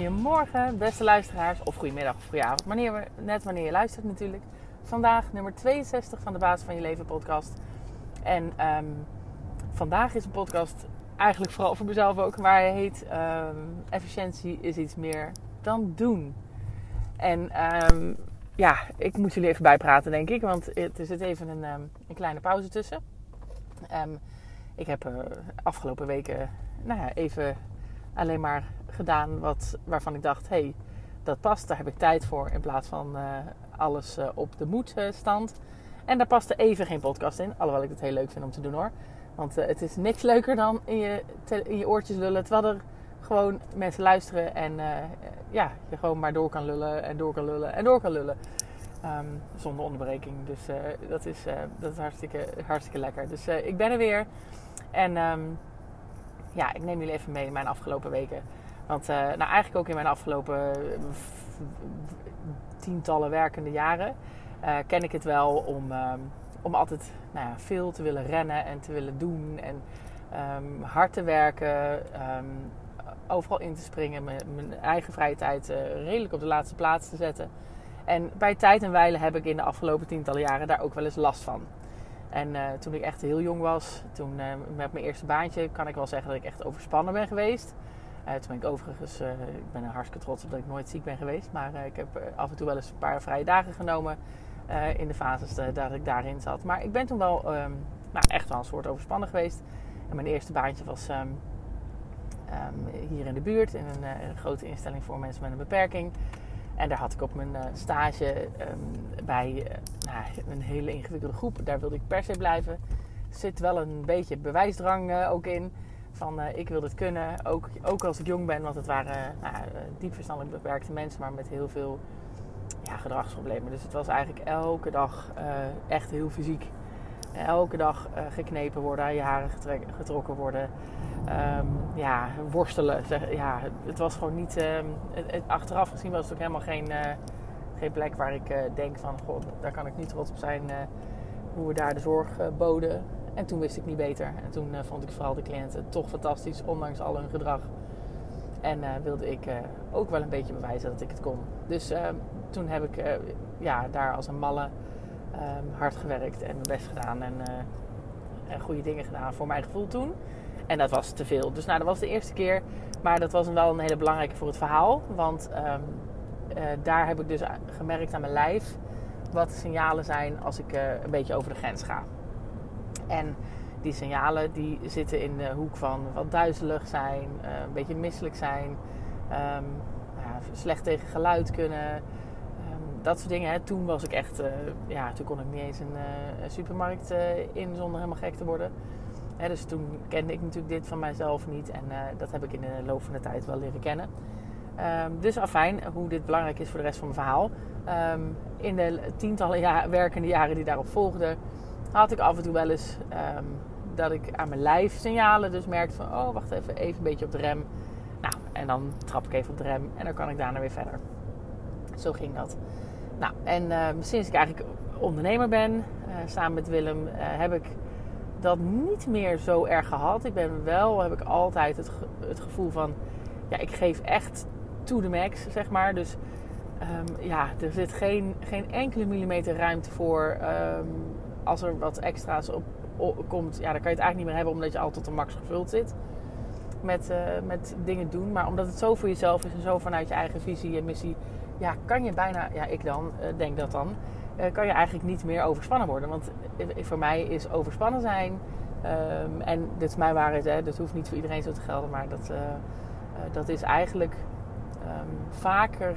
Goedemorgen, beste luisteraars, of goedemiddag of goedenavond, wanneer, net wanneer je luistert natuurlijk. Vandaag nummer 62 van de Basis van Je Leven podcast. En ehm, vandaag is een podcast eigenlijk vooral voor mezelf ook, maar hij heet ehm, Efficiëntie is iets meer dan doen. En um, ja, ik moet jullie even bijpraten denk ik, want er zit even een, een kleine pauze tussen. ik heb uh, afgelopen weken nou ja, even alleen maar gedaan wat, waarvan ik dacht, hé, hey, dat past, daar heb ik tijd voor. In plaats van uh, alles uh, op de moedstand. En daar paste even geen podcast in. Alhoewel ik het heel leuk vind om te doen hoor. Want het is niks leuker dan in je, in je oortjes lullen. Terwijl er gewoon mensen luisteren en ja, je gewoon maar door kan lullen en door kan lullen en door kan lullen. Um, zonder onderbreking. Dus dat, is, dat is hartstikke, hartstikke lekker. Dus ik ben er weer. En um, ja, ik neem jullie even mee in mijn afgelopen weken. Want uh, nou, eigenlijk ook in mijn afgelopen tientallen werkende jaren uh, ken ik het wel om, um, om altijd nou ja, veel te willen rennen en te willen doen. En um, hard te werken, um, overal in te springen, mijn, eigen vrije tijd redelijk op de laatste plaats te zetten. En bij tijd en wijle heb ik in de afgelopen tientallen jaren daar ook wel eens last van. En toen ik echt heel jong was, toen met mijn eerste baantje, kan ik wel zeggen dat ik echt overspannen ben geweest. Uh, toen ben ik overigens, ik ben er hartstikke trots op dat ik nooit ziek ben geweest. Maar ik heb af en toe wel eens een paar vrije dagen genomen in de fases dat ik daarin zat. Maar ik ben toen wel um, nou, echt wel een soort overspannen geweest. En mijn eerste baantje was um, um, hier in de buurt, in een, grote instelling voor mensen met een beperking. En daar had ik op mijn stage bij nou, een hele ingewikkelde groep. Daar wilde ik per se blijven. Er zit wel een beetje bewijsdrang ook in. Van ik wil dit kunnen. Ook, ook als ik jong ben. Want het waren nou, diep verstandelijk beperkte mensen. Maar met heel veel ja, gedragsproblemen. Dus het was eigenlijk elke dag echt heel fysiek. Elke dag geknepen worden, je haren getrokken worden. Um, ja, worstelen. Ja, het was gewoon niet. Het, achteraf gezien was het ook helemaal geen, uh, geen plek waar ik uh, denk van, god, daar kan ik niet trots op zijn uh, hoe we daar de zorg boden. En toen wist ik niet beter. En toen vond ik vooral de cliënten toch fantastisch, ondanks al hun gedrag. En wilde ik ook wel een beetje bewijzen dat ik het kon. Dus ehm, toen heb ik ja, daar als een malle hard gewerkt en mijn best gedaan. En, en goede dingen gedaan voor mijn gevoel toen. En dat was te veel. Dus nou, dat was de eerste keer. Maar dat was wel een hele belangrijke voor het verhaal. Want uh, daar heb ik dus gemerkt aan mijn lijf wat signalen zijn als ik een beetje over de grens ga. En die signalen die zitten in de hoek van wat duizelig zijn, uh, een beetje misselijk zijn, um, ja, slecht tegen geluid kunnen. Um, dat soort dingen. Hè. Toen was ik echt, ja, toen kon ik niet eens een, een supermarkt in zonder helemaal gek te worden dus toen kende ik natuurlijk dit van mijzelf niet. En dat heb ik in de loop van de tijd wel leren kennen. Um, dus afijn, hoe dit belangrijk is voor de rest van mijn verhaal. In de tientallen jaar, werkende jaren die daarop volgden, had ik af en toe wel eens um, dat ik aan mijn lijf signalen dus merkte van... oh, wacht even, even een beetje op de rem. Nou, en dan trap ik even op de rem en dan kan ik daarna weer verder. Zo ging dat. Nou, en sinds ik eigenlijk ondernemer ben, uh, samen met Willem, uh, heb ik dat niet meer zo erg gehad. Ik ben wel, heb ik altijd het, het gevoel van, ja, ik geef echt to the max, zeg maar. Dus um, ja, er zit geen, geen enkele millimeter ruimte voor als er wat extra's op, komt. Ja, dan kan je het eigenlijk niet meer hebben omdat je altijd tot de max gevuld zit. Met, uh, met dingen doen. Maar omdat het zo voor jezelf is en zo vanuit je eigen visie en missie. Ja, kan je bijna, ja, ik dan, uh, denk dat dan uh, kan je eigenlijk niet meer overspannen worden. Want voor mij is overspannen zijn, um, en dit is mijn waarheid, hè, dat hoeft niet voor iedereen zo te gelden, maar dat, dat is eigenlijk um, vaker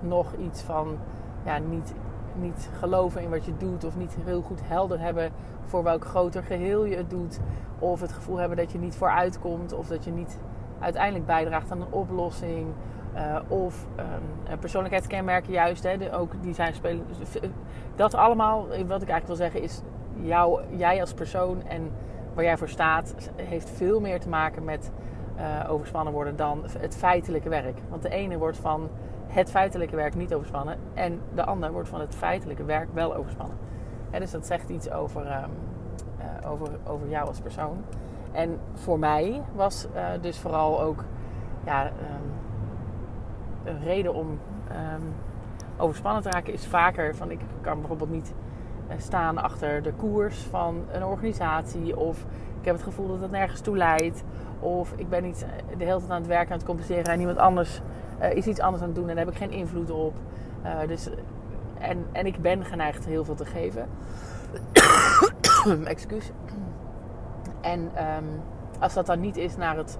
nog iets van ja, niet, niet geloven in wat je doet, of niet heel goed helder hebben voor welk groter geheel je het doet, of het gevoel hebben dat je niet vooruit komt, of dat je niet uiteindelijk bijdraagt aan een oplossing. Uh, of um, persoonlijkheidskenmerken juist, hè, ook die zijn spelen. Dat allemaal, wat ik eigenlijk wil zeggen, is jou, jij als persoon en waar jij voor staat, heeft veel meer te maken met uh, overspannen worden dan het feitelijke werk. Want de ene wordt van het feitelijke werk niet overspannen en de ander wordt van het feitelijke werk wel overspannen. En dus dat zegt iets over, um, uh, over, over jou als persoon. En voor mij was uh, dus vooral ook ja, um, een reden om ehm, overspannen te raken is vaker van ik kan bijvoorbeeld niet eh, staan achter de koers van een organisatie. Of ik heb het gevoel dat het nergens toe leidt. Of ik ben niet de hele tijd aan het werken, aan het compenseren en iemand anders uh, is iets anders aan het doen en daar heb ik geen invloed op. Uh, dus, en, en ik ben geneigd heel veel te geven. Excuus. En um, als dat dan niet is naar het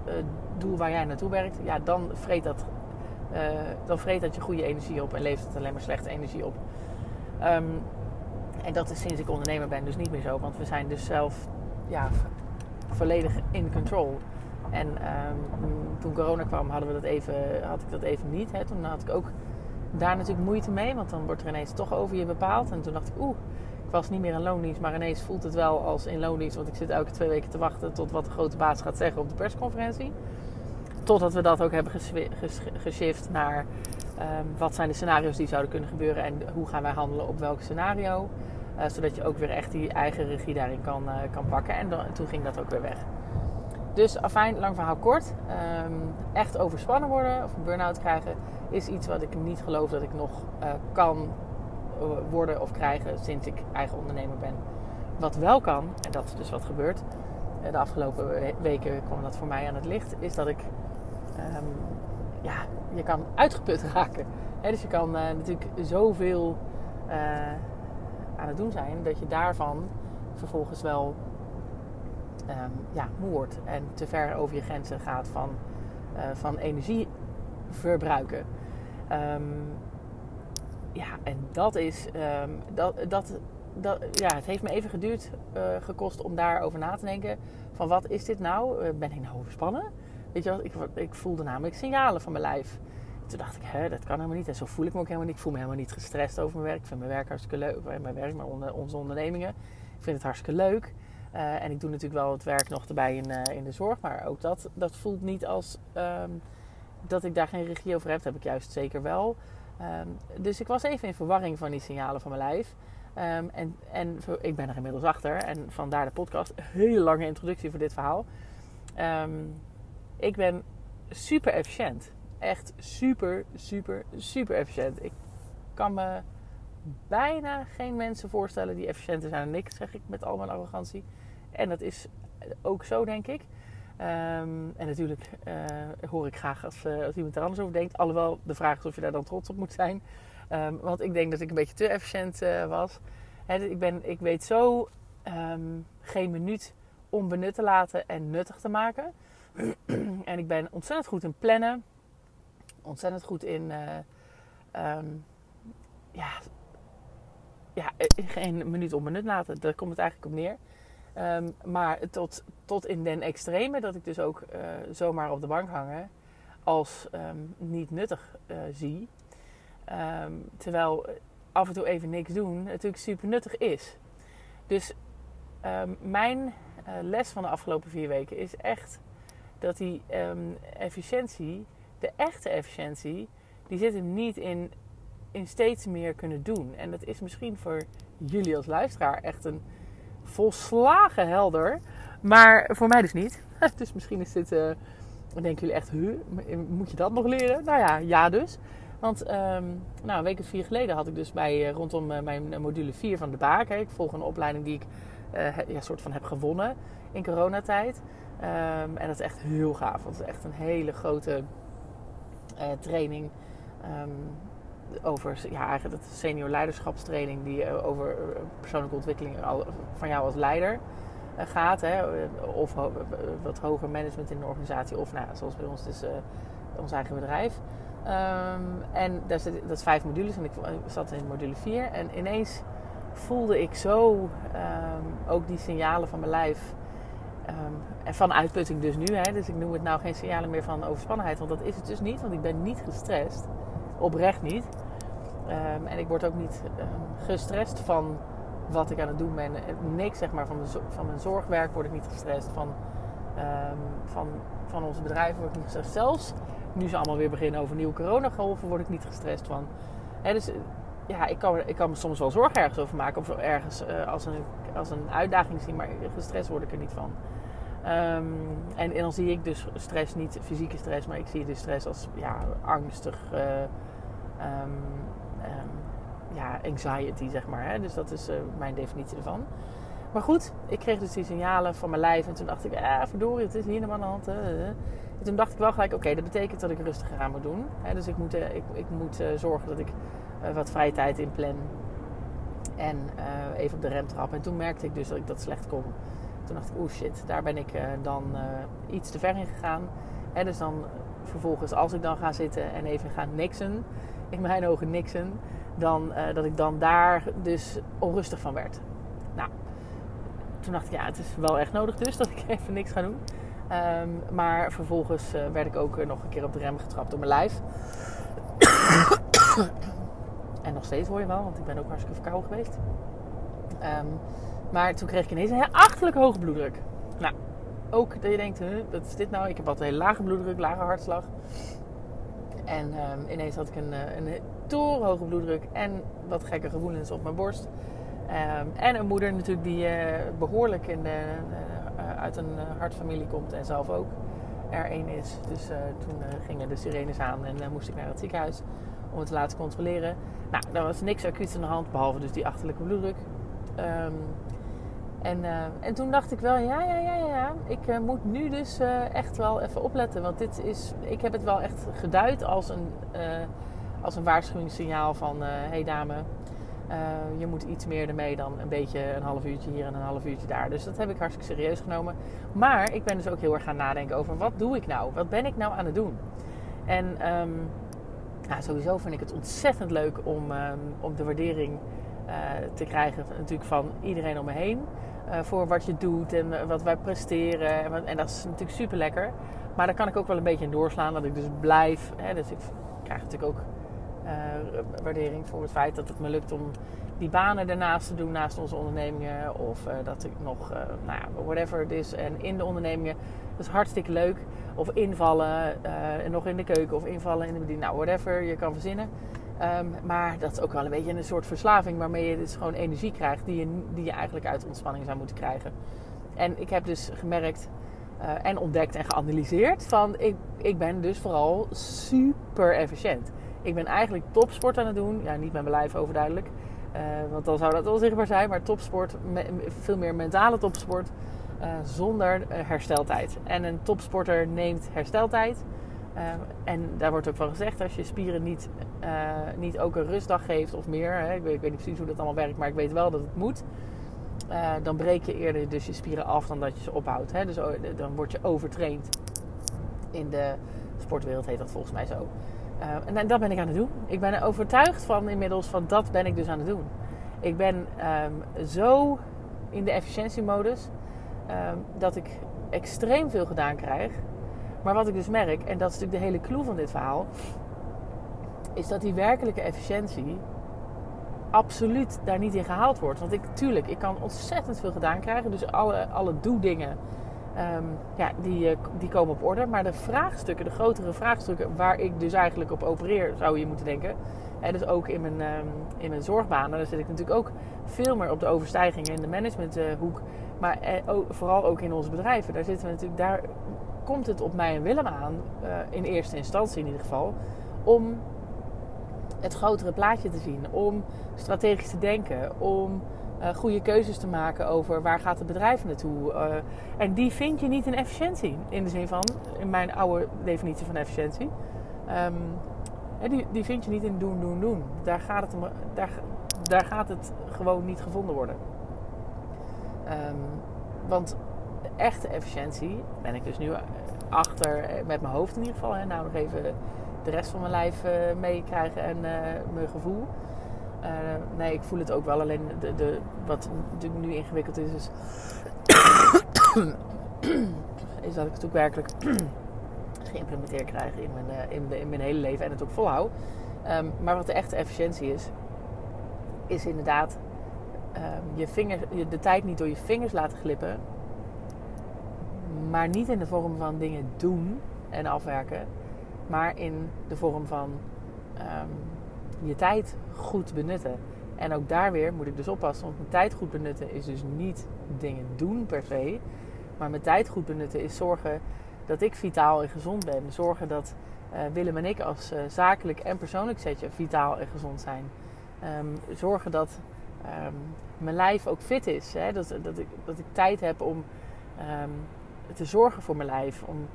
doel waar jij naartoe werkt, ja, dan vreet dat, dan vreet dat je goede energie op en levert het alleen maar slechte energie op. Um, en dat is sinds ik ondernemer ben dus niet meer zo, want we zijn dus zelf ja, volledig in control. En um, toen corona kwam, hadden we dat even, had ik dat even niet. Hè. Toen had ik ook daar natuurlijk moeite mee, want dan wordt er ineens toch over je bepaald. En toen dacht ik, oeh, ik was niet meer in loondienst, maar ineens voelt het wel als in loondienst. Want ik zit elke twee weken te wachten tot wat de grote baas gaat zeggen op de persconferentie. Totdat we dat ook hebben geshift naar um, wat zijn de scenario's die zouden kunnen gebeuren en hoe gaan wij handelen op welk scenario. Uh, zodat je ook weer echt die eigen regie daarin kan, uh, kan pakken. En toen ging dat ook weer weg. Dus afijn, lang verhaal kort. Um, echt overspannen worden of een burn-out krijgen is iets wat ik niet geloof dat ik nog uh, kan worden of krijgen sinds ik eigen ondernemer ben. Wat wel kan, en dat is dus wat gebeurt, de afgelopen weken kwam dat voor mij aan het licht, is dat ik, um, ja, je kan uitgeput raken. Dus je kan natuurlijk zoveel aan het doen zijn dat je daarvan vervolgens wel um, ja, moe wordt en te ver over je grenzen gaat van, uh, van energie verbruiken. Um, ja, en dat is. Um, dat, dat, dat, ja, het heeft me even geduurd, uh, gekost om daarover na te denken. Van wat is dit nou? Uh, ben ik nou overspannen? Weet je wat? Ik, ik voelde namelijk signalen van mijn lijf. Toen dacht ik, hè, dat kan helemaal niet. En zo voel ik me ook helemaal niet. Ik voel me helemaal niet gestrest over mijn werk. Ik vind mijn werk hartstikke leuk. Mijn werk, maar onze ondernemingen. Ik vind het hartstikke leuk. Uh, en ik doe natuurlijk wel het werk nog erbij in, uh, in de zorg. Maar ook dat, dat voelt niet als um, dat ik daar geen regie over heb. Dat heb ik juist zeker wel. Um, dus ik was even in verwarring van die signalen van mijn lijf. Um, en, en ik ben er inmiddels achter. En vandaar de podcast. Hele lange introductie voor dit verhaal. ik ben super efficiënt. Echt super, super, super efficiënt. Ik kan me bijna geen mensen voorstellen die efficiënter zijn dan ik, zeg ik met al mijn arrogantie. En dat is ook zo, denk ik. Um, en natuurlijk uh, hoor ik graag als, uh, als, iemand er anders over denkt. Alhoewel de vraag is of je daar dan trots op moet zijn. Um, want ik denk dat ik een beetje te efficiënt uh, was. He, ik, ben, ik weet zo um, geen minuut onbenut te laten en nuttig te maken. en ik ben ontzettend goed in plannen. Ontzettend goed in ja, ja, geen minuut onbenut laten. Daar komt het eigenlijk op neer. Um, maar tot, tot in den extreme dat ik dus ook uh, zomaar op de bank hangen als um, niet nuttig uh, zie. Um, terwijl af en toe even niks doen natuurlijk super nuttig is. Dus mijn uh, les van de afgelopen vier weken is echt dat die efficiëntie, de echte efficiëntie, die zit hem niet in, in steeds meer kunnen doen. En dat is misschien voor jullie als luisteraar echt een volslagen helder. Maar voor mij dus niet. dus misschien is dit. Uh, denken jullie echt, moet je dat nog leren? Nou ja, ja dus. Want um, nou, een week of vier geleden had ik dus bij, uh, rondom uh, mijn module 4 van de Baak. Ik volg een opleiding die ik soort van heb gewonnen in coronatijd. Um, en dat is echt heel gaaf. Want het is echt een hele grote training. Um, over ja, de senior leiderschapstraining die eh, over eh, persoonlijke ontwikkeling van jou als leider eh, gaat. Hè? Of wat hoger management in de organisatie. Of nou, zoals bij ons dus ons eigen bedrijf. Um, en daar zit, dat is vijf modules en ik zat in module 4. En ineens voelde ik zo um, ook die signalen van mijn lijf. Um, en van uitputting dus nu. Hè? Dus ik noem het nou geen signalen meer van overspannenheid. Want dat is het dus niet. Want ik ben niet gestrest oprecht niet. Um, en ik word ook niet um, gestrest van wat ik aan het doen ben. Niks zeg maar van, de, van mijn zorgwerk word ik niet gestrest. Van, um, van, van onze bedrijven word ik niet gestrest. Zelfs nu ze allemaal weer beginnen over nieuwe coronagolven, word ik niet gestrest van. Dus ja, ik kan, ik kan me soms wel zorgen ergens over maken. Of ergens uh, als, een, als een uitdaging zien, maar gestrest word ik er niet van. Ehm, en, en, dan zie ik dus stress niet fysieke stress, maar ik zie dus stress als ja, angstig, uh, ja, anxiety, zeg maar. Hè? Dus dat is uh, mijn definitie ervan. Maar goed, ik kreeg dus die signalen van mijn lijf en toen dacht ik, ah, verdorie, het is hier helemaal aan de hand. En toen dacht ik wel gelijk, oké, dat betekent dat ik rustiger aan moet doen. Hè? Dus ik moet, ik, ik moet zorgen dat ik wat vrije tijd inplan en even op de rem trap. En toen merkte ik dus dat ik dat slecht kon. Toen dacht ik, oeh shit, daar ben ik uh, dan uh, iets te ver in gegaan. En dus dan vervolgens, als ik dan ga zitten en even ga niksen, in mijn ogen niksen, dan uh, dat ik dan daar dus onrustig van werd. Nou, toen dacht ik, ja, het is wel echt nodig dus dat ik even niks ga doen. Um, maar vervolgens werd ik ook nog een keer op de rem getrapt door mijn lijf. en nog steeds hoor je wel, want ik ben ook hartstikke verkouden geweest. Um, maar toen kreeg ik ineens een achterlijk hoge bloeddruk. Nou, ook dat je denkt, huh, wat is dit nou? Ik heb altijd een lage bloeddruk, lage hartslag. En um, ineens had ik een, eh, een torenhoge bloeddruk en wat gekke gevoelens op mijn borst. Um, en een moeder natuurlijk die uh, behoorlijk in de, uh, uit een hartfamilie komt en zelf ook er één is. Dus toen gingen de sirenes aan en moest ik naar het ziekenhuis om het te laten controleren. Nou, daar was niks acuuts aan de hand, behalve dus die achterlijke bloeddruk. Um, en, uh, en toen dacht ik wel, ja, ja, ja, ja, ik uh, moet nu dus uh, echt wel even opletten. Want dit is, ik heb het wel echt geduid als een, als een waarschuwingssignaal van, hé hey dame, je moet iets meer ermee dan een beetje een half uurtje hier en een half uurtje daar. Dus dat heb ik hartstikke serieus genomen. Maar ik ben dus ook heel erg gaan nadenken over, wat doe ik nou? Wat ben ik nou aan het doen? En nou, sowieso vind ik het ontzettend leuk om, um, om de waardering te krijgen natuurlijk van iedereen om me heen. Uh, voor wat je doet en uh, wat wij presteren. En, dat is natuurlijk super lekker. Maar daar kan ik ook wel een beetje in doorslaan. Dat ik dus blijf. Hè, dus ik krijg natuurlijk ook uh, waardering voor het feit dat het me lukt om die banen ernaast te doen naast onze ondernemingen. Of dat ik nog, nou ja, whatever het is. En in de ondernemingen. Dat is hartstikke leuk. Of invallen en nog in de keuken. Of invallen in de bediening. Nou, whatever je kan verzinnen. Um, maar dat is ook wel een beetje een soort verslaving waarmee je dus gewoon energie krijgt die je, die je eigenlijk uit ontspanning zou moeten krijgen. En ik heb dus gemerkt uh, en ontdekt en geanalyseerd van ik, ik ben dus vooral super efficiënt. Ik ben eigenlijk topsport aan het doen. Ja, niet met mijn lijf overduidelijk. Uh, want dan zou dat wel zichtbaar zijn. Maar topsport, veel meer mentale topsport. Uh, zonder hersteltijd. En een topsporter neemt hersteltijd. Ehm, en daar wordt ook van gezegd, als je spieren niet, uh, niet ook een rustdag geeft of meer, hè, ik, weet, ik, weet, niet precies hoe dat allemaal werkt, maar ik weet wel dat het moet, uh, dan breek je eerder dus je spieren af dan dat je ze ophoudt. Hè. Dus dan word je overtraind. In de sportwereld heet dat volgens mij zo. En dat ben ik aan het doen. Ik ben er overtuigd van inmiddels van dat ben ik dus aan het doen. Ik ben um, zo in de efficiëntiemodus um, dat ik extreem veel gedaan krijg. Maar wat ik dus merk, en dat is natuurlijk de hele clue van dit verhaal, is dat die werkelijke efficiëntie absoluut daar niet in gehaald wordt. Want ik, tuurlijk, ik kan ontzettend veel gedaan krijgen. Dus alle, alle doe-dingen, um, ja, die, eh, die komen op orde. Maar de vraagstukken, de grotere vraagstukken waar ik dus eigenlijk op opereer, zou je moeten denken. En dus ook in mijn, um, in mijn zorgbanen, daar zit ik natuurlijk ook veel meer op de overstijgingen in de managementhoek. Maar eh, vooral ook in onze bedrijven. Daar zitten we natuurlijk, daar komt het op mij en Willem aan, uh, in eerste instantie in ieder geval, om het grotere plaatje te zien, om strategisch te denken, om uh, goede keuzes te maken over waar gaat het bedrijf naartoe. Uh, en die vind je niet in efficiëntie, in de zin van, in mijn oude definitie van efficiëntie. Um, die, die vind je niet in doen, doen, doen. Daar gaat het, daar, daar gaat het gewoon niet gevonden worden. Um, want echte efficiëntie ben ik dus nu achter, eh, met mijn hoofd in ieder geval. Hè, nou nog even de rest van mijn lijf uh, meekrijgen en uh, mijn gevoel. Nee, ik voel het ook wel. Alleen de, de, wat natuurlijk nu ingewikkeld is, is, dat ik het ook werkelijk geïmplementeerd krijg in mijn, in, in, mijn hele leven en het ook volhoud. Um, maar wat de echte efficiëntie is, is inderdaad um, je vinger, de tijd niet door je vingers laten glippen, maar niet in de vorm van dingen doen en afwerken, maar in de vorm van um, je tijd goed benutten. En ook daar weer moet ik dus oppassen, want mijn tijd goed benutten is dus niet dingen doen per se, Maar mijn tijd goed benutten is zorgen dat ik vitaal en gezond ben. Zorgen dat uh, Willem en ik als uh, zakelijk en persoonlijk setje vitaal en gezond zijn. Um, zorgen dat um, mijn lijf ook fit is. Hè? Dat, dat, ik, dat ik tijd heb om te zorgen voor mijn lijf. Om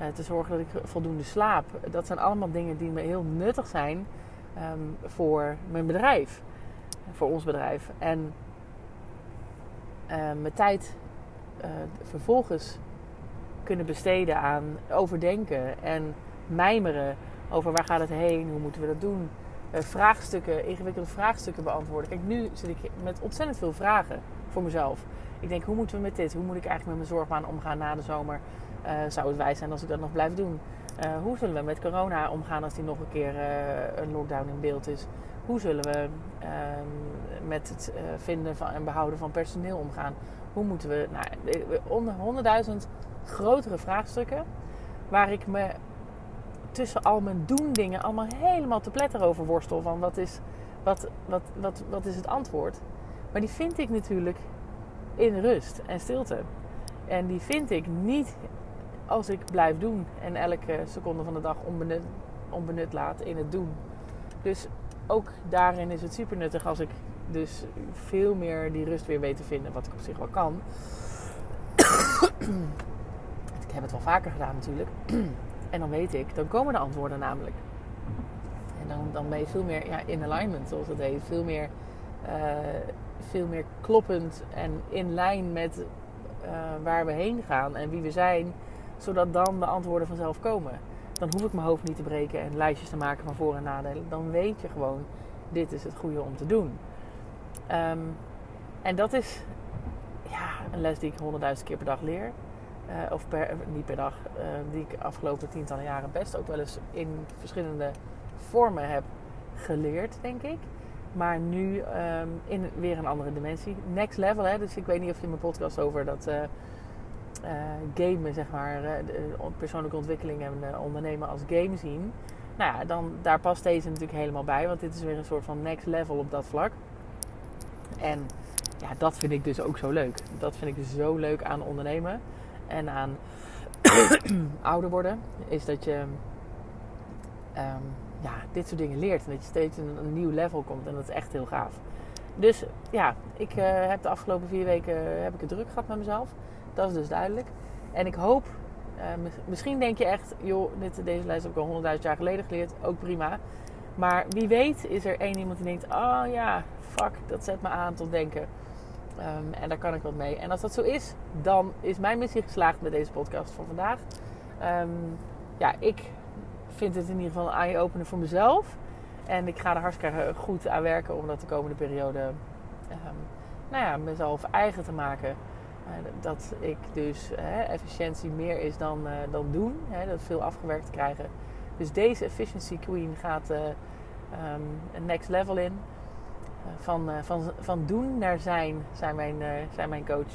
uh, te zorgen dat ik voldoende slaap. Dat zijn allemaal dingen die me heel nuttig zijn voor mijn bedrijf. Voor ons bedrijf. En mijn tijd vervolgens kunnen besteden aan overdenken en mijmeren over waar gaat het heen, hoe moeten we dat doen. Vraagstukken, ingewikkelde vraagstukken beantwoorden. Kijk, nu zit ik met ontzettend veel vragen voor mezelf. Ik denk, hoe moeten we met dit? Hoe moet ik eigenlijk met mijn zorgbaan omgaan na de zomer? Uh, zou het wijs zijn als ik dat nog blijf doen? Uh, hoe zullen we met corona omgaan als die nog een keer een lockdown in beeld is? Hoe zullen we ehm, met het vinden van, en behouden van personeel omgaan? Hoe moeten we, nou, honderdduizend grotere vraagstukken. Waar ik me tussen al mijn doen dingen allemaal helemaal te pletter over worstel. Van wat is, wat, wat, wat, wat is het antwoord? Maar die vind ik natuurlijk in rust en stilte. En die vind ik niet als ik blijf doen en elke seconde van de dag onbenut, onbenut laat in het doen. Dus ook daarin is het super nuttig als ik dus veel meer die rust weer weet te vinden, wat ik op zich wel kan. Ik heb het wel vaker gedaan natuurlijk. en dan weet ik, dan komen de antwoorden namelijk. En dan, dan ben je veel meer ja, in alignment, zoals het heet. Veel meer, uh, veel meer kloppend en in lijn met uh, waar we heen gaan en wie we zijn. Zodat dan de antwoorden vanzelf komen. Dan hoef ik mijn hoofd niet te breken en lijstjes te maken van voor- en nadelen. Dan weet je gewoon, dit is het goede om te doen. Um, en dat is ja, een les die ik honderdduizend keer per dag leer. Uh, of per, niet per dag, die ik afgelopen tientallen jaren best ook wel eens in verschillende vormen heb geleerd, denk ik. Maar nu um, in weer een andere dimensie. Next level, hè. Dus ik weet niet of je mijn podcast over dat uh, gamen, zeg maar, de persoonlijke ontwikkeling en ondernemen als game zien. Nou ja, dan, daar past deze natuurlijk helemaal bij. Want dit is weer een soort van next level op dat vlak. En ja, dat vind ik dus ook zo leuk. Dat vind ik dus zo leuk aan ondernemen en aan ouder worden, is dat je um, ja, dit soort dingen leert. En dat je steeds een, een, nieuw level komt. En dat is echt heel gaaf. Dus ja, ik uh, heb de afgelopen vier weken uh, heb ik het druk gehad met mezelf. Dat is dus duidelijk. En ik hoop, uh, misschien denk je echt, joh, dit, deze les heb ik al honderdduizend jaar geleden geleerd. Ook prima. Maar wie weet is er één iemand die denkt, oh ja, fuck, dat zet me aan tot denken. Um, en daar kan ik wat mee. En als dat zo is, dan is mijn missie geslaagd met deze podcast van vandaag. Um, ja, ik vind het in ieder geval een eye-opener voor mezelf. En ik ga er hartstikke goed aan werken om dat de komende periode um, nou ja, mezelf eigen te maken. Uh, dat ik dus uh, efficiëntie meer is dan, uh, dan doen. Hè, dat veel afgewerkt krijgen. Dus deze Efficiency Queen gaat een next level in. Eh, van, eh, van, van doen naar zijn, zijn mijn, eh, zijn mijn coach.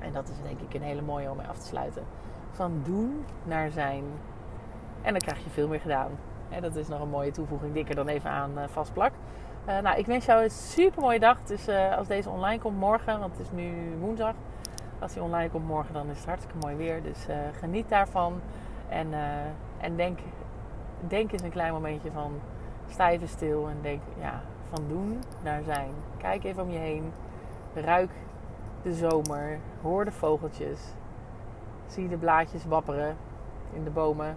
En dat is denk ik een hele mooie om mee af te sluiten. Van doen naar zijn. En dan krijg je veel meer gedaan. En dat is nog een mooie toevoeging ik er dan even aan vastplak. Uh, nou, ik wens jou een super mooie dag. Dus uh, als deze online komt morgen, want het is nu woensdag. Als die online komt morgen, dan is het hartstikke mooi weer. Dus geniet daarvan. En, en denk, denk eens een klein momentje van sta even stil en denk, ja, van doen naar zijn. Kijk even om je heen. Ruik de zomer. Hoor de vogeltjes. Zie de blaadjes wapperen in de bomen.